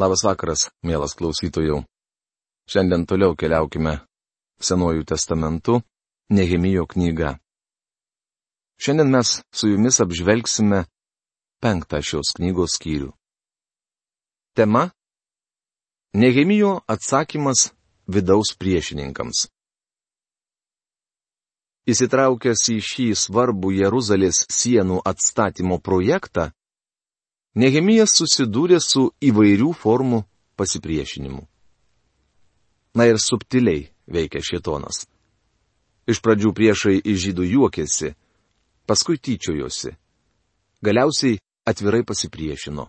Labas vakaras, mielas klausytojų. Šiandien toliau keliaukime Senuoju testamentu, Nehemijo knyga. Šiandien mes su jumis apžvelgsime penktą šios knygos skyrių. Tema - Nehemijo atsakymas vidaus priešininkams. Įsitraukęs į šį svarbų Jeruzalės sienų atstatymo projektą, Nehemijas susidūrė su įvairių formų pasipriešinimu. Na ir subtiliai veikia šietonas. Iš pradžių priešai iš žydų juokėsi, paskui tyčiojosi. Galiausiai atvirai pasipriešino.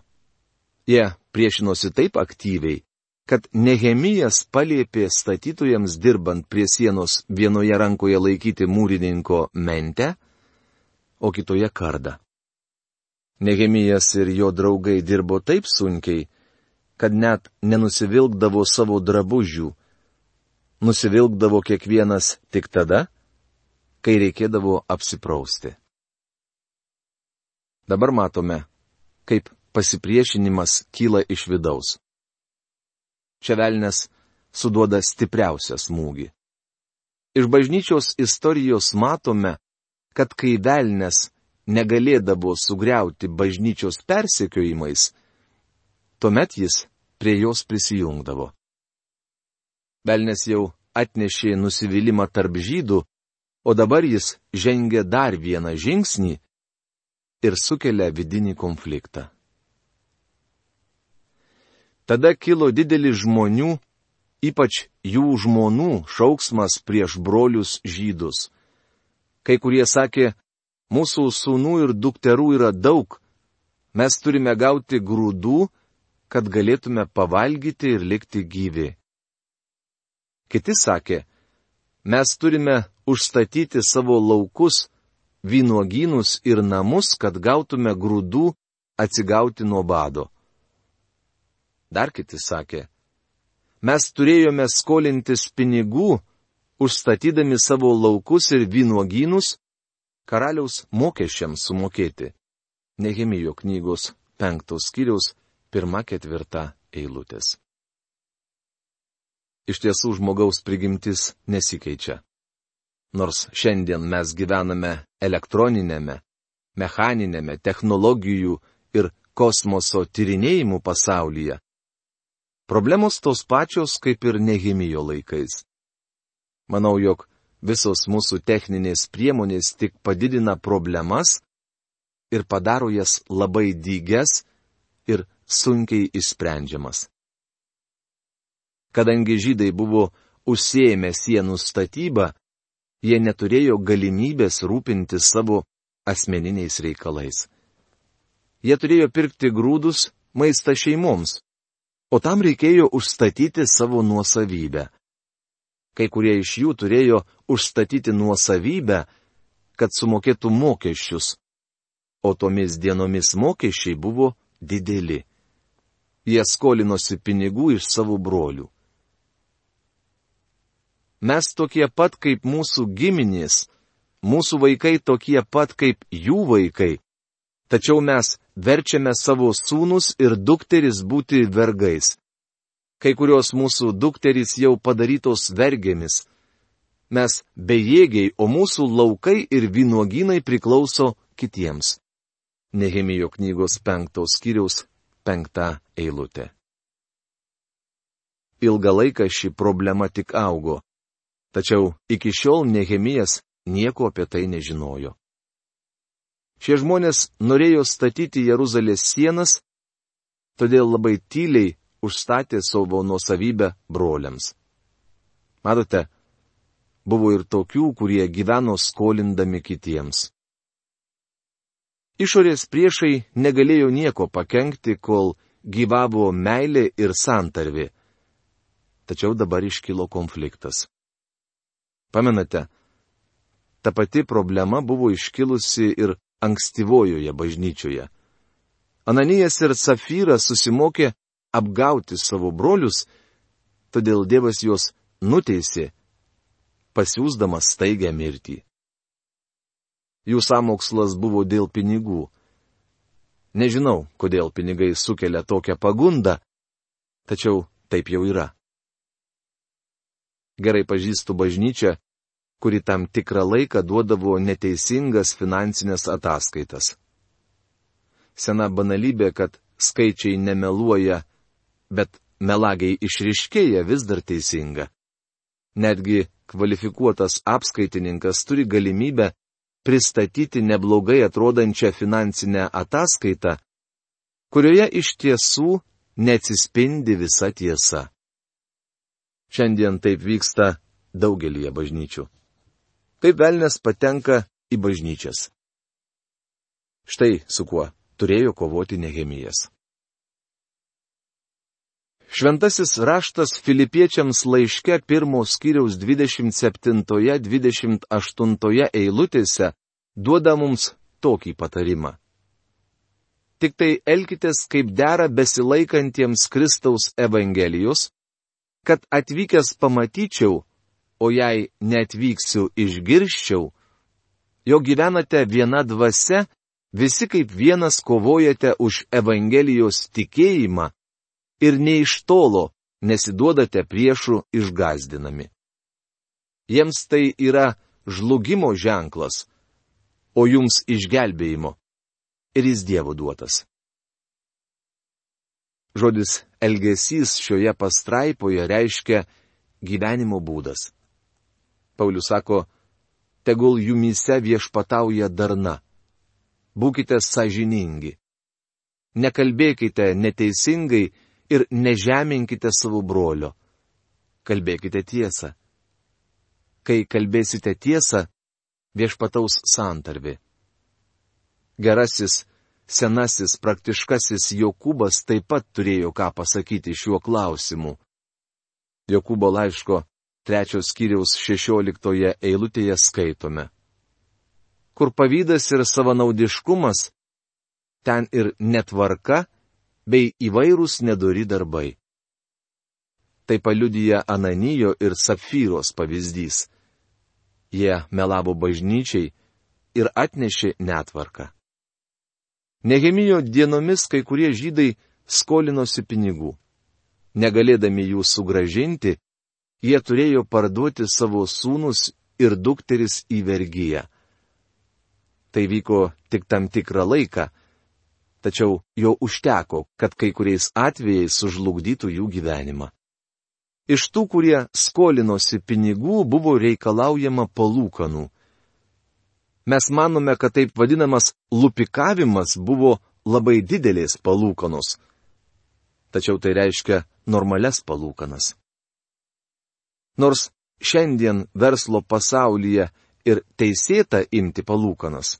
Jie priešinosi taip aktyviai, kad Nehemijas paliepė statytojams dirbant prie sienos vienoje rankoje laikyti mūrininko mentę, o kitoje kardą. Nehemijas ir jo draugai dirbo taip sunkiai, kad net nenusivilkdavo savo drabužių. Nusivilkdavo kiekvienas tik tada, kai reikėdavo apsiprausti. Dabar matome, kaip pasipriešinimas kyla iš vidaus. Čia velnės suduoda stipriausią smūgį. Iš bažnyčios istorijos matome, kad kai velnės negalėdavo sugriauti bažnyčios persekiojimais, tuomet jis prie jos prisijungdavo. Belnes jau atnešė nusivylimą tarp žydų, o dabar jis žengia dar vieną žingsnį ir sukelia vidinį konfliktą. Tada kilo didelis žmonių, ypač jų žmonų, šauksmas prieš brolius žydus. Kai kurie sakė, Mūsų sūnų ir dukterų yra daug. Mes turime gauti grūdų, kad galėtume pavalgyti ir likti gyvi. Kiti sakė, mes turime užstatyti savo laukus, vynuogynus ir namus, kad gautume grūdų atsigauti nuo bado. Dar kiti sakė, mes turėjome skolintis pinigų, užstatydami savo laukus ir vynuogynus, karaliaus mokesčiams sumokėti. Nehemijo knygos penktos skyriaus pirma ketvirta eilutės. Iš tiesų žmogaus prigimtis nesikeičia. Nors šiandien mes gyvename elektroninėme, mechaninėme, technologijų ir kosmoso tyrinėjimų pasaulyje. Problemos tos pačios kaip ir Nehemijo laikais. Manau, jog Visos mūsų techninės priemonės tik padidina problemas ir padaro jas labai dygias ir sunkiai išsprendžiamas. Kadangi žydai buvo užsėmę sienų statybą, jie neturėjo galimybės rūpinti savo asmeniniais reikalais. Jie turėjo pirkti grūdus, maistą šeimoms, o tam reikėjo užstatyti savo nuosavybę. Kai kurie iš jų turėjo užstatyti nuosavybę, kad sumokėtų mokesčius. O tomis dienomis mokesčiai buvo dideli. Jie skolinosi pinigų iš savo brolių. Mes tokie pat kaip mūsų giminės, mūsų vaikai tokie pat kaip jų vaikai. Tačiau mes verčiame savo sūnus ir dukteris būti vergais kai kurios mūsų dukterys jau padarytos vergėmis. Mes bejėgiai, o mūsų laukai ir vynuoginai priklauso kitiems. Nehemijo knygos penktos skyriaus penktą eilutę. Ilgą laiką ši problema tik augo, tačiau iki šiol Nehemijas nieko apie tai nežinojo. Šie žmonės norėjo statyti Jeruzalės sienas, todėl labai tyliai užstatė savo nuosavybę broliams. Matote, buvo ir tokių, kurie gyveno skolindami kitiems. Išorės priešai negalėjo nieko pakengti, kol gyvavo meilė ir santarvė. Tačiau dabar iškilo konfliktas. Pamenate, ta pati problema buvo iškilusi ir ankstyvojoje bažnyčioje. Ananijas ir Safyras susimokė apgauti savo brolius, todėl Dievas juos nuteisė, pasiūsdamas staigę mirtį. Jų samokslas buvo dėl pinigų. Nežinau, kodėl pinigai sukelia tokią pagundą, Tačiau taip jau yra. Gerai pažįstu bažnyčią, kuri tam tikrą laiką duodavo neteisingas finansinės ataskaitas. Sena banalybė, kad skaičiai nemeluoja, bet melagiai išriškėja vis dar teisinga. Netgi kvalifikuotas apskaitininkas turi galimybę pristatyti neblogai atrodančią finansinę ataskaitą, kurioje iš tiesų neatsispindi visa tiesa. Šiandien taip vyksta daugelie bažnyčių. Kaip velnės patenka į bažnyčias. Štai su kuo turėjo kovoti Nehemijas. Šventasis raštas filipiečiams laiške pirmos skyriaus 27-28 eilutėse duoda mums tokį patarimą. Tik tai elkitės kaip dera besilaikantiems Kristaus Evangelijos, kad atvykęs pamatyčiau, o jei netvyksiu išgirščiau, jo gyvenate viena dvasia, visi kaip vienas kovojate už Evangelijos tikėjimą ir nei iš tolo nesiduodate priešų išgazdinami. Jiems tai yra žlugimo ženklas, o jums išgelbėjimo ir jis Dievo duotas. Žodis elgesys šioje pastraipoje reiškia gyvenimo būdas. Paulius sako, tegul jumise viešpatauja darna. Būkite sąžiningi. Nekalbėkite neteisingai ir nežeminkite savo brolio. Kalbėkite tiesą. Kai kalbėsite tiesą, viešpataus santarvi. Gerasis, senasis, praktiškasis Jokūbas taip pat turėjo ką pasakyti šiuo klausimu. Jokūbo laiško trečios skyriaus šešioliktoje eilutėje skaitome. Kur pavydas ir savanaudiškumas, ten ir netvarka bei įvairūs nedori darbai. Tai paliudyja Ananijo ir Sapfyros pavyzdys. Jie melavo bažnyčiai ir atnešė netvarką. Nehemijo dienomis kai kurie žydai skolinosi pinigų. Negalėdami jų sugražinti, jie turėjo parduoti savo sūnus ir dukteris į vergyją. Tai vyko tik tam tikrą laiką, tačiau jo užteko, kad kai kuriais atvejais sužlugdytų jų gyvenimą. Iš tų, kurie skolinosi pinigų, buvo reikalaujama palūkanų. Mes manome, kad taip vadinamas lupikavimas buvo labai didelės palūkanos. Tačiau tai reiškia normales palūkanas. Nors šiandien verslo pasaulyje ir teisėta imti palūkanas.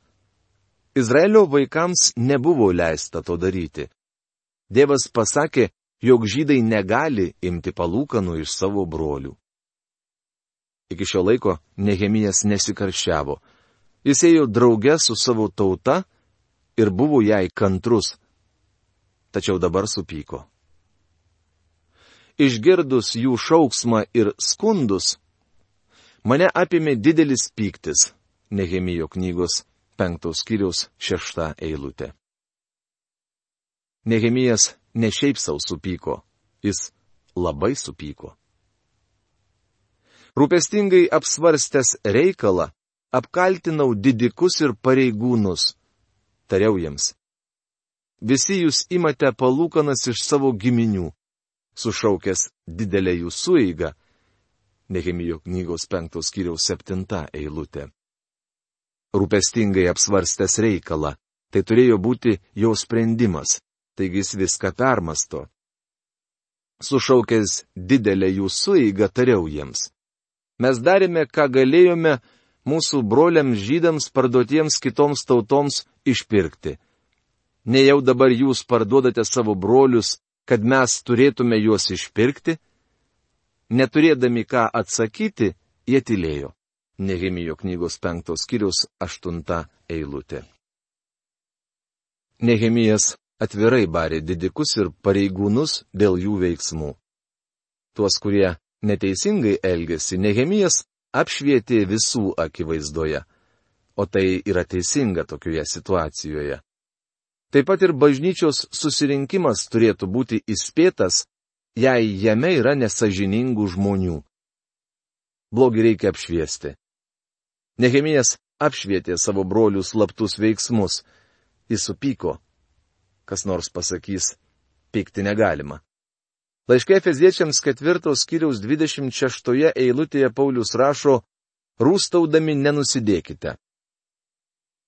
Izraelio vaikams nebuvo leista to daryti. Dievas pasakė, jog žydai negali imti palūkanų iš savo brolių. Iki šio laiko Nehemijas nesikarščiavo Jis ėjo drauge su savo tauta ir buvo jai kantrus. Tačiau dabar supyko. Išgirdus jų šauksmą ir skundus, mane apėmė didelis pyktis. Nehemijo knygos penktos kiriaus šešta eilutė. Nehemijas ne šiaip savo supyko, jis labai supyko. Rūpestingai apsvarstęs reikalą, apkaltinau didikus ir pareigūnus. Tariau jiems. Visi jūs imate palūkanas iš savo giminių, sušaukęs didelę jų sueigą. Nehemijo knygos penktos kiriaus septinta eilutė. Rūpestingai apsvarstęs reikalą, tai turėjo būti jo sprendimas, taigi jis viską permasto. Sušaukęs didelę jų sueigą tariau jiems. Mes darėme, ką galėjome, mūsų broliams žydams parduotiems kitoms tautoms išpirkti. Nejau dabar jūs parduodate savo brolius, kad mes turėtume juos išpirkti? Neturėdami ką atsakyti, jie tylėjo. Nehemijo knygos penktos kiriaus aštunta eilutė. Nehemijas atvirai barė didikus ir pareigūnus dėl jų veiksmų. Tuos, kurie neteisingai elgesi, Nehemijas apšvietė visų akivaizdoje. O tai yra teisinga tokioje situacijoje. Taip pat ir bažnyčios susirinkimas turėtų būti įspėtas, jei jame yra nesažiningų žmonių. Blogį reikia apšviesti. Nehemijas apšvietė savo brolių slaptus veiksmus. Jis supyko. Kas nors pasakys, pykti negalima. Laiškai Efeziečiams ketvirtos kiriaus 26 eilutėje Paulius rašo, rūstaudami nenusidėkite.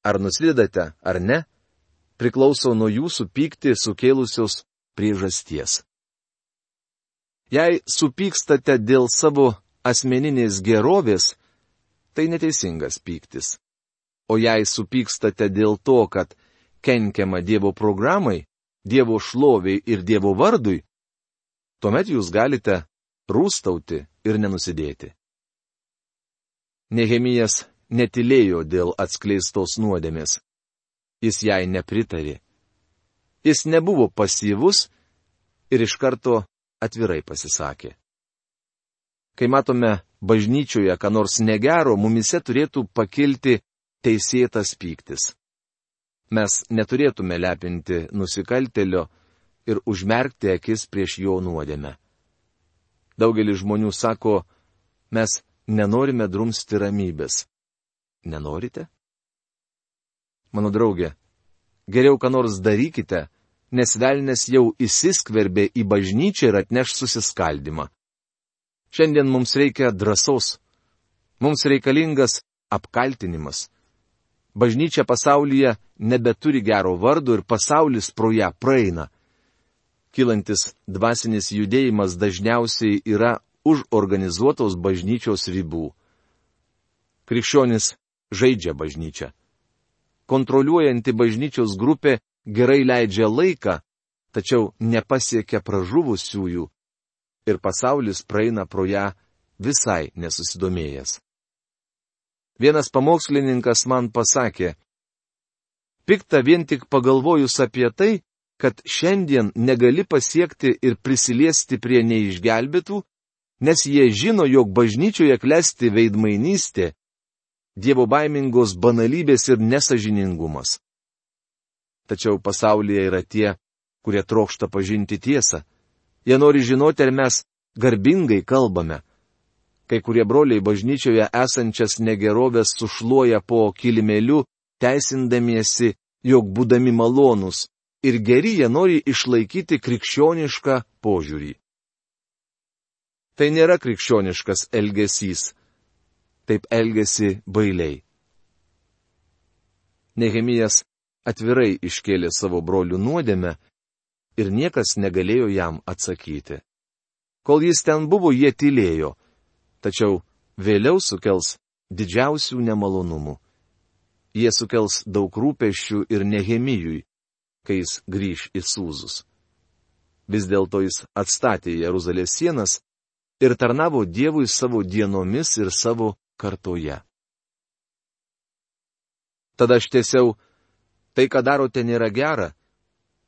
Ar nusidedate, ar ne, priklauso nuo jūsų pykti sukėlusios priežasties. Jei supykstate dėl savo asmeninės gerovės, tai neteisingas pyktis. O jei supykstate dėl to, kad kenkiama Dievo programai, Dievo šloviai ir Dievo vardui, tuomet jūs galite rūstauti ir nenusidėti. Nehemijas netilėjo dėl atskleistos nuodėmės. Jis jai nepritarė. Jis nebuvo pasyvus ir iš karto atvirai pasisakė. Kai matome bažnyčioje, ką nors negero, mumise turėtų pakilti teisėtas pyktis. Mes neturėtume lepinti nusikaltelio ir užmerkti akis prieš jo nuodėmę. Daugelis žmonių sako, mes nenorime drumsti ramybės. Nenorite? Mano draugė, geriau ką nors darykite, nes velnės jau įsiskverbė į bažnyčią ir atneš susiskaldimą. Šiandien mums reikia drąsos. Mums reikalingas apkaltinimas. Bažnyčia pasaulyje nebeturi gero vardo ir pasaulis pro ją praeina. Kilantis dvasinis judėjimas dažniausiai yra už organizuotos bažnyčios ribų. Krikščionis žaidžia bažnyčią. Kontroliuojanti bažnyčios grupė gerai leidžia laiką, tačiau nepasiekia pražuvusiųjų ir pasaulis praeina pro ją visai nesusidomėjęs. Vienas pamokslininkas man pasakė, pikta vien tik pagalvojus apie tai, kad šiandien negali pasiekti ir prisiliesti prie neišgelbėtų, nes jie žino, jog bažnyčioje klesti veidmainystė, dievo baimingos banalybės ir nesažiningumas. Tačiau pasaulyje yra tie, kurie trokšta pažinti tiesą. Jie nori žinoti, ar mes garbingai kalbame. Kai kurie broliai bažnyčioje esančias negerovės sušluoja po kilimėliu, teisindamiesi, jog būdami malonūs ir geri jie nori išlaikyti krikščionišką požiūrį. Tai nėra krikščioniškas elgesys. Taip elgesi bailiai. Nehemijas atvirai iškėlė savo brolių nuodėmę ir niekas negalėjo jam atsakyti. Kol jis ten buvo, jie tylėjo, tačiau vėliau sukels didžiausių nemalonumų. Jie sukels daug rūpešių ir nehemijui, kai jis grįž į Sūzus. Vis dėlto jis atstatė Jeruzalės sienas ir tarnavo Dievui savo dienomis ir savo kartoje. Tada aš tiesiau tai, ką darote, nėra gera?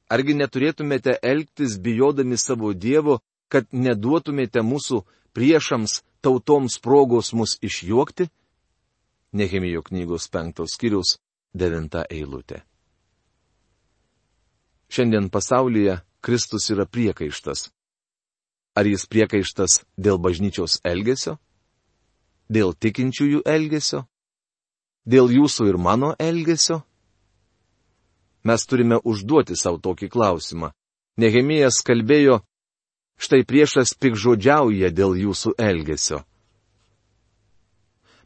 Argi neturėtumėte elgtis bijodami savo Dievo, kad neduotumėte mūsų priešams tautoms progos mus išjuokti? Nehemijo knygos penktos skyrius devinta eilutė. Šiandien pasaulyje Kristus yra priekaištas. Ar jis priekaištas dėl bažnyčios elgesio? Dėl tikinčiųjų elgesio? Dėl jūsų ir mano elgesio? Mes turime užduoti savo tokį klausimą. Nehemijas kalbėjo, štai priešas pikžodžiauja dėl jūsų elgesio.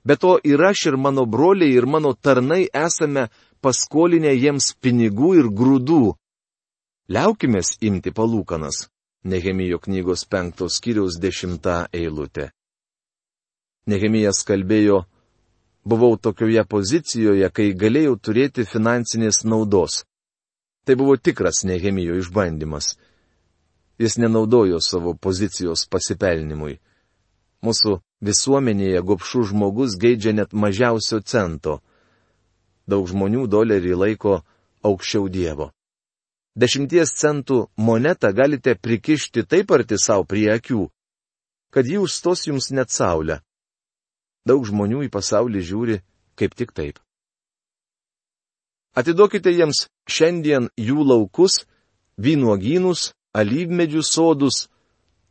Be to ir aš ir mano broliai ir mano tarnai esame paskolinę jiems pinigų ir grūdų. Liaukimės imti palūkanas. Nehemijo knygos penktos skyriaus dešimta eilutė. Nehemijas kalbėjo, buvau tokioje pozicijoje, kai galėjau turėti finansinės naudos. Tai buvo tikras Nehemijo išbandymas. Jis nenaudojo savo pozicijos pasipelnimui. Mūsų visuomenėje gopšų žmogus geidžia net mažiausio cento. Daug žmonių dolerį laiko aukščiau Dievo. Dešimties centų monetą galite prikišti taip arti savo prie akių, kad jį užstos jums net saulę. Daug žmonių į pasaulį žiūri kaip tik taip. Atiduokite jiems šiandien jų laukus, vynuogynus, alyvmedžių sodus,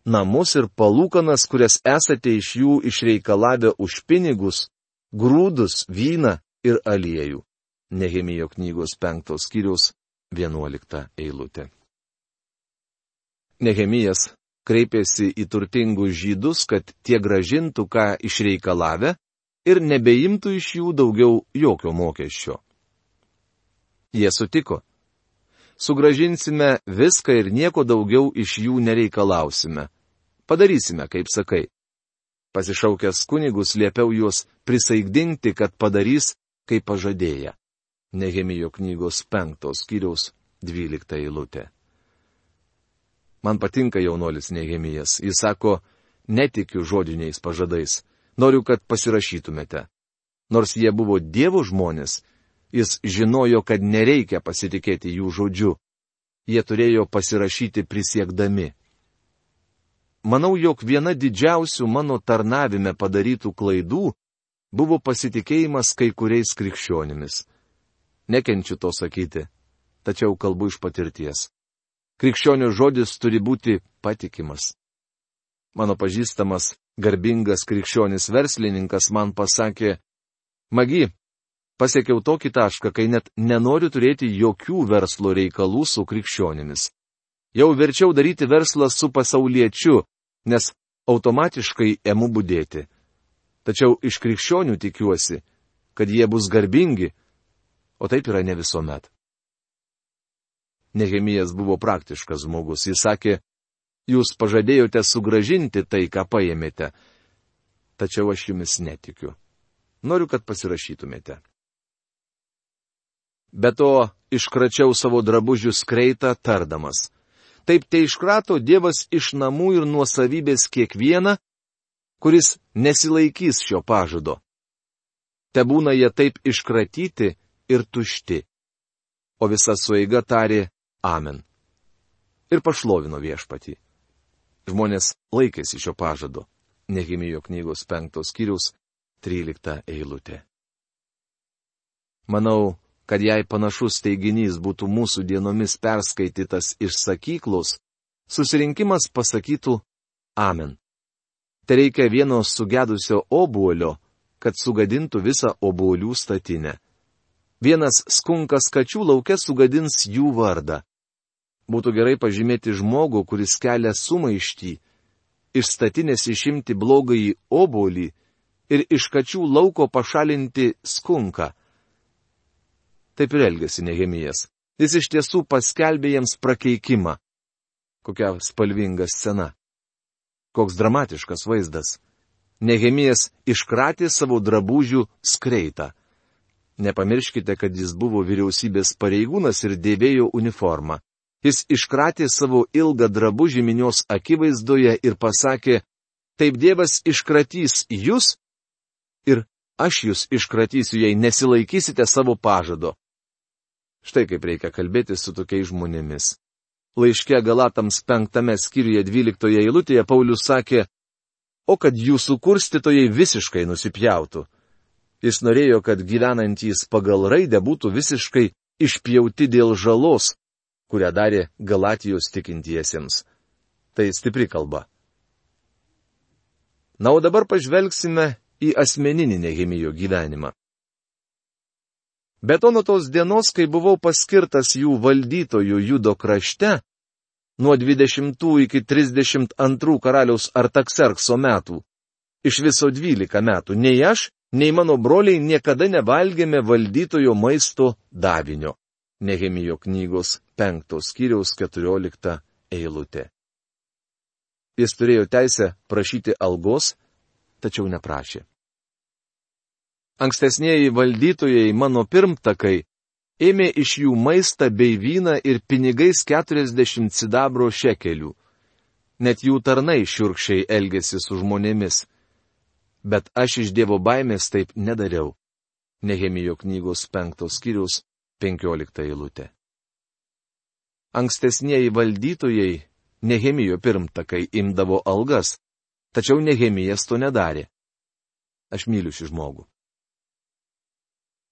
namus ir palūkanas, kurias esate iš jų išreikalavę už pinigus, grūdus, vyną ir aliejų. Nehemijo knygos penktos skyrius vienuolikta eilutė. Nehemijas kreipėsi į turtingus žydus, kad tie gražintų, ką išreikalavę, ir nebeimtų iš jų daugiau jokio mokesčio. Jie sutiko sugražinsime viską ir nieko daugiau iš jų nereikalausime. Padarysime, kaip sakai. Pasišaukęs kunigus liepiau juos prisaigdinti, kad padarys, kaip pažadėję. Nehemijo knygos penktos skyriaus dvylikta eilutė. Man patinka jaunolis Nehemijas. Jis sako, netikiu žodiniais pažadais. Noriu, kad pasirašytumėte. Nors jie buvo Dievo žmonės, Jis žinojo, kad nereikia pasitikėti jų žodžiu. Jie turėjo pasirašyti prisiekdami. Manau, jog viena didžiausių mano tarnavime padarytų klaidų buvo pasitikėjimas kai kuriais krikščionimis. Nekenčiu to sakyti, tačiau kalbu iš patirties. Krikščionių žodis turi būti patikimas. Mano pažįstamas, garbingas krikščionis verslininkas man pasakė, Magi, pasiekiau tokį tašką, kai net nenoriu turėti jokių verslo reikalų su krikščionimis. Jau verčiau daryti verslą su pasauliečiu, nes automatiškai emu būdėti. Tačiau iš krikščionių tikiuosi, kad jie bus garbingi, o taip yra ne visuomet. Nehemijas buvo praktiškas žmogus. Jis sakė, jūs pažadėjote sugražinti tai, ką paėmėte. Tačiau aš jumis netikiu. Noriu, kad pasirašytumėte. Be to, iškračiau savo drabužių skreitą tardamas. Taip tai iškrato Dievas iš namų ir nuosavybės kiekvieną, kuris nesilaikys šio pažado. Te būna jie taip iškratyti ir tušti. O visa sueiga tarė Amen. Ir pašlovino viešpatį. Žmonės laikėsi šio pažado. Nehimijo knygos penktos skyrius, trylikta eilutė. Manau, kad jei panašus teiginys būtų mūsų dienomis perskaitytas iš sakyklos, susirinkimas pasakytų Amen. Te reikia vieno sugedusio obuolio, kad sugadintų visą obuolių statinę. Vienas skunkas kačių laukia sugadins jų vardą. Būtų gerai pažymėti žmogų, kuris kelia sumaištį, iš statinės išimti blogąjį obuolį ir iš kačių lauko pašalinti skunką. Taip ir elgėsi Nehemijas. Jis iš tiesų paskelbė jiems prakeikimą. Kokia spalvinga scena. Koks dramatiškas vaizdas. Nehemijas iškratė savo drabužių skreitą. Nepamirškite, kad jis buvo vyriausybės pareigūnas ir dėvėjo uniformą. Jis iškratė savo ilgą drabužį minios akivaizdoje ir pasakė, taip Dievas iškratys jūs ir aš jūs iškratysiu, jei nesilaikysite savo pažado. Štai kaip reikia kalbėti su tokiais žmonėmis. Laiške Galatams penktame skyriuje dvyliktoje eilutėje Paulius sakė, o kad jūsų kurstytojai visiškai nusipjautų. Jis norėjo, kad gyvenantys pagal raidę būtų visiškai išpjauti dėl žalos, kurią darė Galatijos tikintiesiems. Tai stipri kalba. Na, o dabar pažvelgsime į asmeninį Nehemijo gyvenimą. Bet to nuo tos dienos, kai buvau paskirtas jų valdytojų judo krašte, nuo 20 iki 32 karaliaus Artakserkso metų, iš viso 12 metų, nei aš, nei mano broliai niekada nevalgėme valdytojo maisto davinio. Nehemijo knygos 5 skyriaus 14 eilutė. Jis turėjo teisę prašyti algos, tačiau neprašė. Ankstesnėji valdytojai mano pirmtakai ėmė iš jų maistą bei vyną ir pinigais 40 sidabro šekelių. Net jų tarnai šiurkščiai elgėsi su žmonėmis. Bet aš iš Dievo baimės taip nedariau. Nehemijo knygos penktos skyrius 15 eilutė. Ankstesnėji valdytojai, Nehemijo pirmtakai, imdavo algas, tačiau Nehemijas to nedarė. Aš myliu šį žmogų.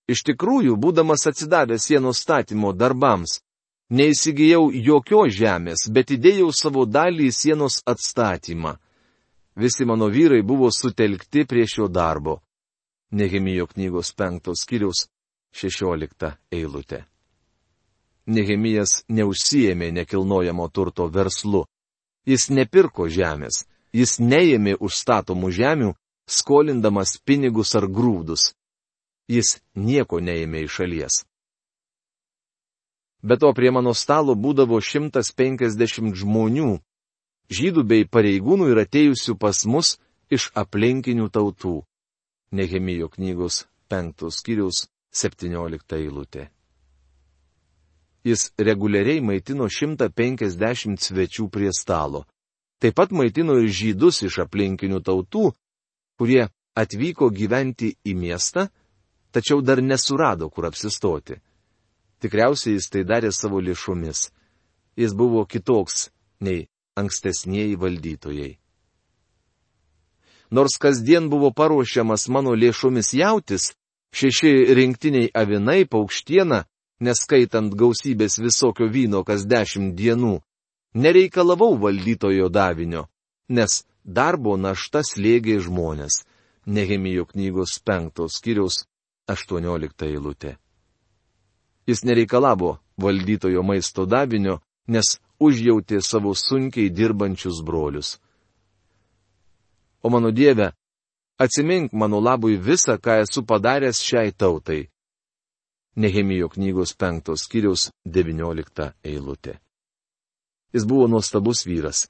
Iš tikrųjų, būdamas atsidavęs sienos statymo darbams, neįsigijau jokios žemės, bet įdėjau savo dalį į sienos atstatymą. Visi mano vyrai buvo sutelkti prie šio darbo. Nehemijo knygos penktos skyriaus šešiolikta eilutė. Nehemijas neužsijėmė nekilnojamo turto verslu. Jis nepirko žemės, jis neėmė užstatomų žemių, skolindamas pinigus ar grūdus. Jis nieko neėmė iš šalies. Be to prie mano stalo būdavo 150 žmonių, žydų bei pareigūnų ir atėjusių pas mus iš aplinkinių tautų. Nehemijo knygos 5 skyriaus 17 eilutė. Jis reguliariai maitino 150 svečių prie stalo. Taip pat maitino ir žydus iš aplinkinių tautų, kurie atvyko gyventi į miestą, tačiau dar nesurado, kur apsistoti. Tikriausiai jis tai darė savo lėšomis. Jis buvo kitoks nei ankstesnieji valdytojai. Nors kasdien buvo paruošiamas mano lėšomis jautis, šeši rinktiniai avinai, paukštiena, neskaitant gausybės visokio vyno kas dešimt dienų, nereikalavau valdytojo davinio, nes darbo našta slėgė žmonės. Nehemijo knygos penktos skyriaus 18 eilutė. Jis nereikalavo valdytojo maisto davinio, nes užjautė savo sunkiai dirbančius brolius. O mano Dieve, atsimink mano labui visą, ką esu padaręs šiai tautai. Nehemijo knygos penktos skyriaus devyniolikta eilutė. Jis buvo nuostabus vyras.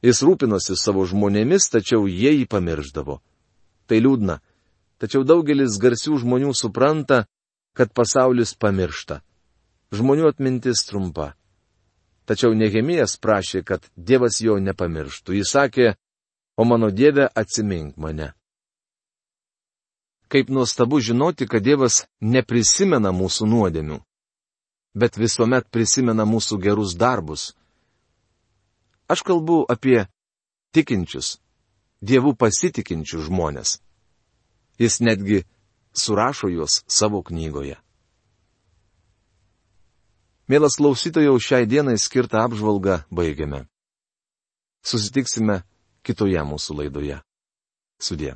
Jis rūpinosi savo žmonėmis, tačiau jie jį pamirždavo. Tai liūdna. Tačiau daugelis garsių žmonių supranta, kad pasaulis pamiršta. Žmonių atmintis trumpa. Tačiau Nehemijas prašė, kad Dievas jo nepamirštų. Jis sakė, o mano Dieve atsimink mane. Kaip nuostabu žinoti, kad Dievas neprisimena mūsų nuodėmių, bet visuomet prisimena mūsų gerus darbus. Aš kalbu apie tikinčius, Dievų pasitikinčius žmonės. Jis netgi surašo juos savo knygoje. Mielas klausytojau, šiai dienai skirtą apžvalgą baigiame. Susitiksime kitoje mūsų laidoje. Sudė.